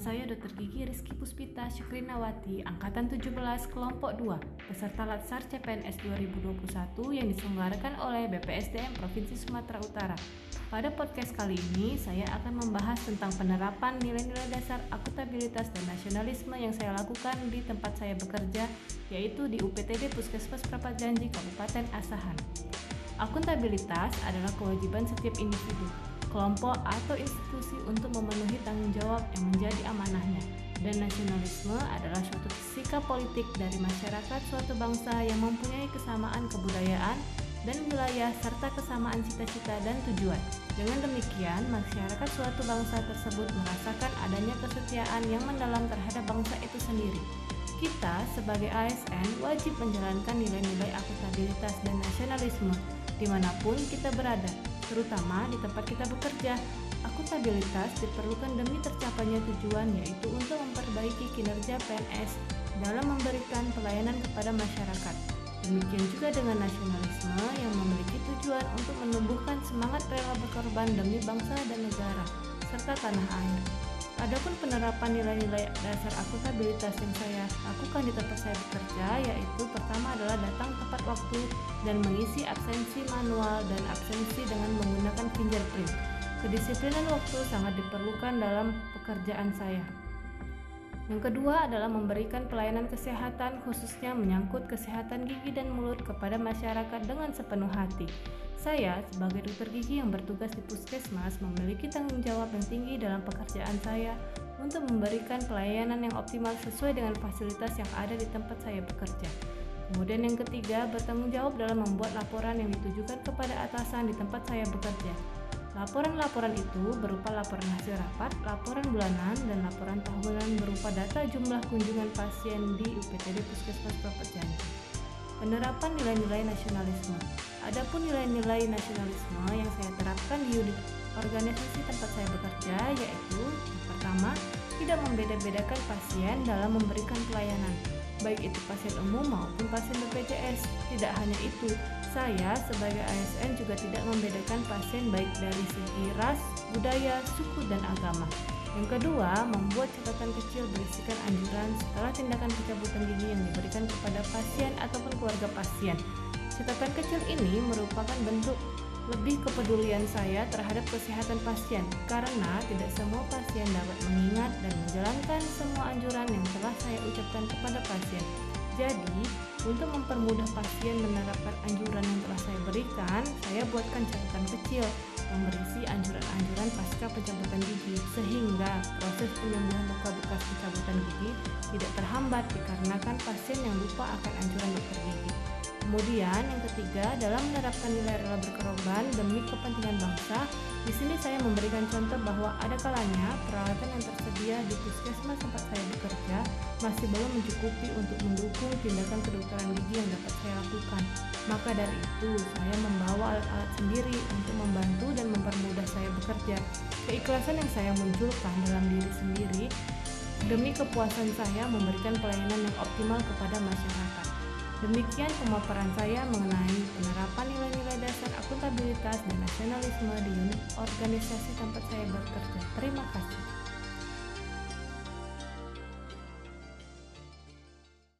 saya Dr. Gigi Rizky Puspita Syukrinawati, Angkatan 17, Kelompok 2, peserta Latsar CPNS 2021 yang diselenggarakan oleh BPSDM Provinsi Sumatera Utara. Pada podcast kali ini, saya akan membahas tentang penerapan nilai-nilai dasar akuntabilitas dan nasionalisme yang saya lakukan di tempat saya bekerja, yaitu di UPTD Puskesmas Prapat Janji Kabupaten Asahan. Akuntabilitas adalah kewajiban setiap individu, kelompok atau institusi untuk memenuhi tanggung jawab yang menjadi amanahnya. Dan nasionalisme adalah suatu sikap politik dari masyarakat suatu bangsa yang mempunyai kesamaan kebudayaan dan wilayah serta kesamaan cita-cita dan tujuan. Dengan demikian, masyarakat suatu bangsa tersebut merasakan adanya kesetiaan yang mendalam terhadap bangsa itu sendiri. Kita sebagai ASN wajib menjalankan nilai-nilai akuntabilitas dan nasionalisme di mana pun kita berada, terutama di tempat kita bekerja. Akuntabilitas diperlukan demi tercapainya tujuan yaitu untuk memperbaiki kinerja PNS dalam memberikan pelayanan kepada masyarakat. Demikian juga dengan nasionalisme yang memiliki tujuan untuk menumbuhkan semangat rela berkorban demi bangsa dan negara, serta tanah air. Adapun penerapan nilai-nilai dasar akuntabilitas yang saya lakukan di tempat saya bekerja yaitu pertama adalah datang tepat waktu dan mengisi absensi manual dan absensi dengan fingerprint. Kedisiplinan waktu sangat diperlukan dalam pekerjaan saya. Yang kedua adalah memberikan pelayanan kesehatan khususnya menyangkut kesehatan gigi dan mulut kepada masyarakat dengan sepenuh hati. Saya, sebagai dokter gigi yang bertugas di puskesmas, memiliki tanggung jawab yang tinggi dalam pekerjaan saya untuk memberikan pelayanan yang optimal sesuai dengan fasilitas yang ada di tempat saya bekerja. Kemudian yang ketiga, bertanggung jawab dalam membuat laporan yang ditujukan kepada atasan di tempat saya bekerja. Laporan-laporan itu berupa laporan hasil rapat, laporan bulanan, dan laporan tahunan berupa data jumlah kunjungan pasien di UPTD Puskesmas Janji. Penerapan nilai-nilai nasionalisme Adapun nilai-nilai nasionalisme yang saya terapkan di unit organisasi tempat saya bekerja yaitu yang pertama, tidak membeda-bedakan pasien dalam memberikan pelayanan, baik itu pasien umum maupun pasien BPJS. Tidak hanya itu, saya sebagai ASN juga tidak membedakan pasien baik dari segi ras, budaya, suku, dan agama. Yang kedua, membuat catatan kecil berisikan anjuran setelah tindakan pencabutan gigi yang diberikan kepada pasien ataupun keluarga pasien Catatan kecil ini merupakan bentuk lebih kepedulian saya terhadap kesehatan pasien karena tidak semua pasien dapat mengingat dan menjalankan semua anjuran yang telah saya ucapkan kepada pasien. Jadi, untuk mempermudah pasien menerapkan anjuran yang telah saya berikan, saya buatkan catatan kecil yang berisi anjuran-anjuran pasca pencabutan gigi sehingga proses penyembuhan luka bekas pencabutan gigi tidak terhambat dikarenakan pasien yang lupa akan anjuran dokter gigi. Kemudian yang ketiga dalam menerapkan nilai rela berkorban demi kepentingan bangsa, di sini saya memberikan contoh bahwa ada kalanya peralatan yang tersedia di puskesmas tempat saya bekerja masih belum mencukupi untuk mendukung tindakan kedokteran gigi yang dapat saya lakukan. Maka dari itu, saya membawa alat-alat sendiri untuk membantu dan mempermudah saya bekerja. Keikhlasan yang saya munculkan dalam diri sendiri demi kepuasan saya memberikan pelayanan yang optimal kepada masyarakat. Demikian pemaparan saya mengenai penerapan nilai-nilai dasar akuntabilitas dan nasionalisme di unit organisasi tempat saya bekerja. Terima kasih.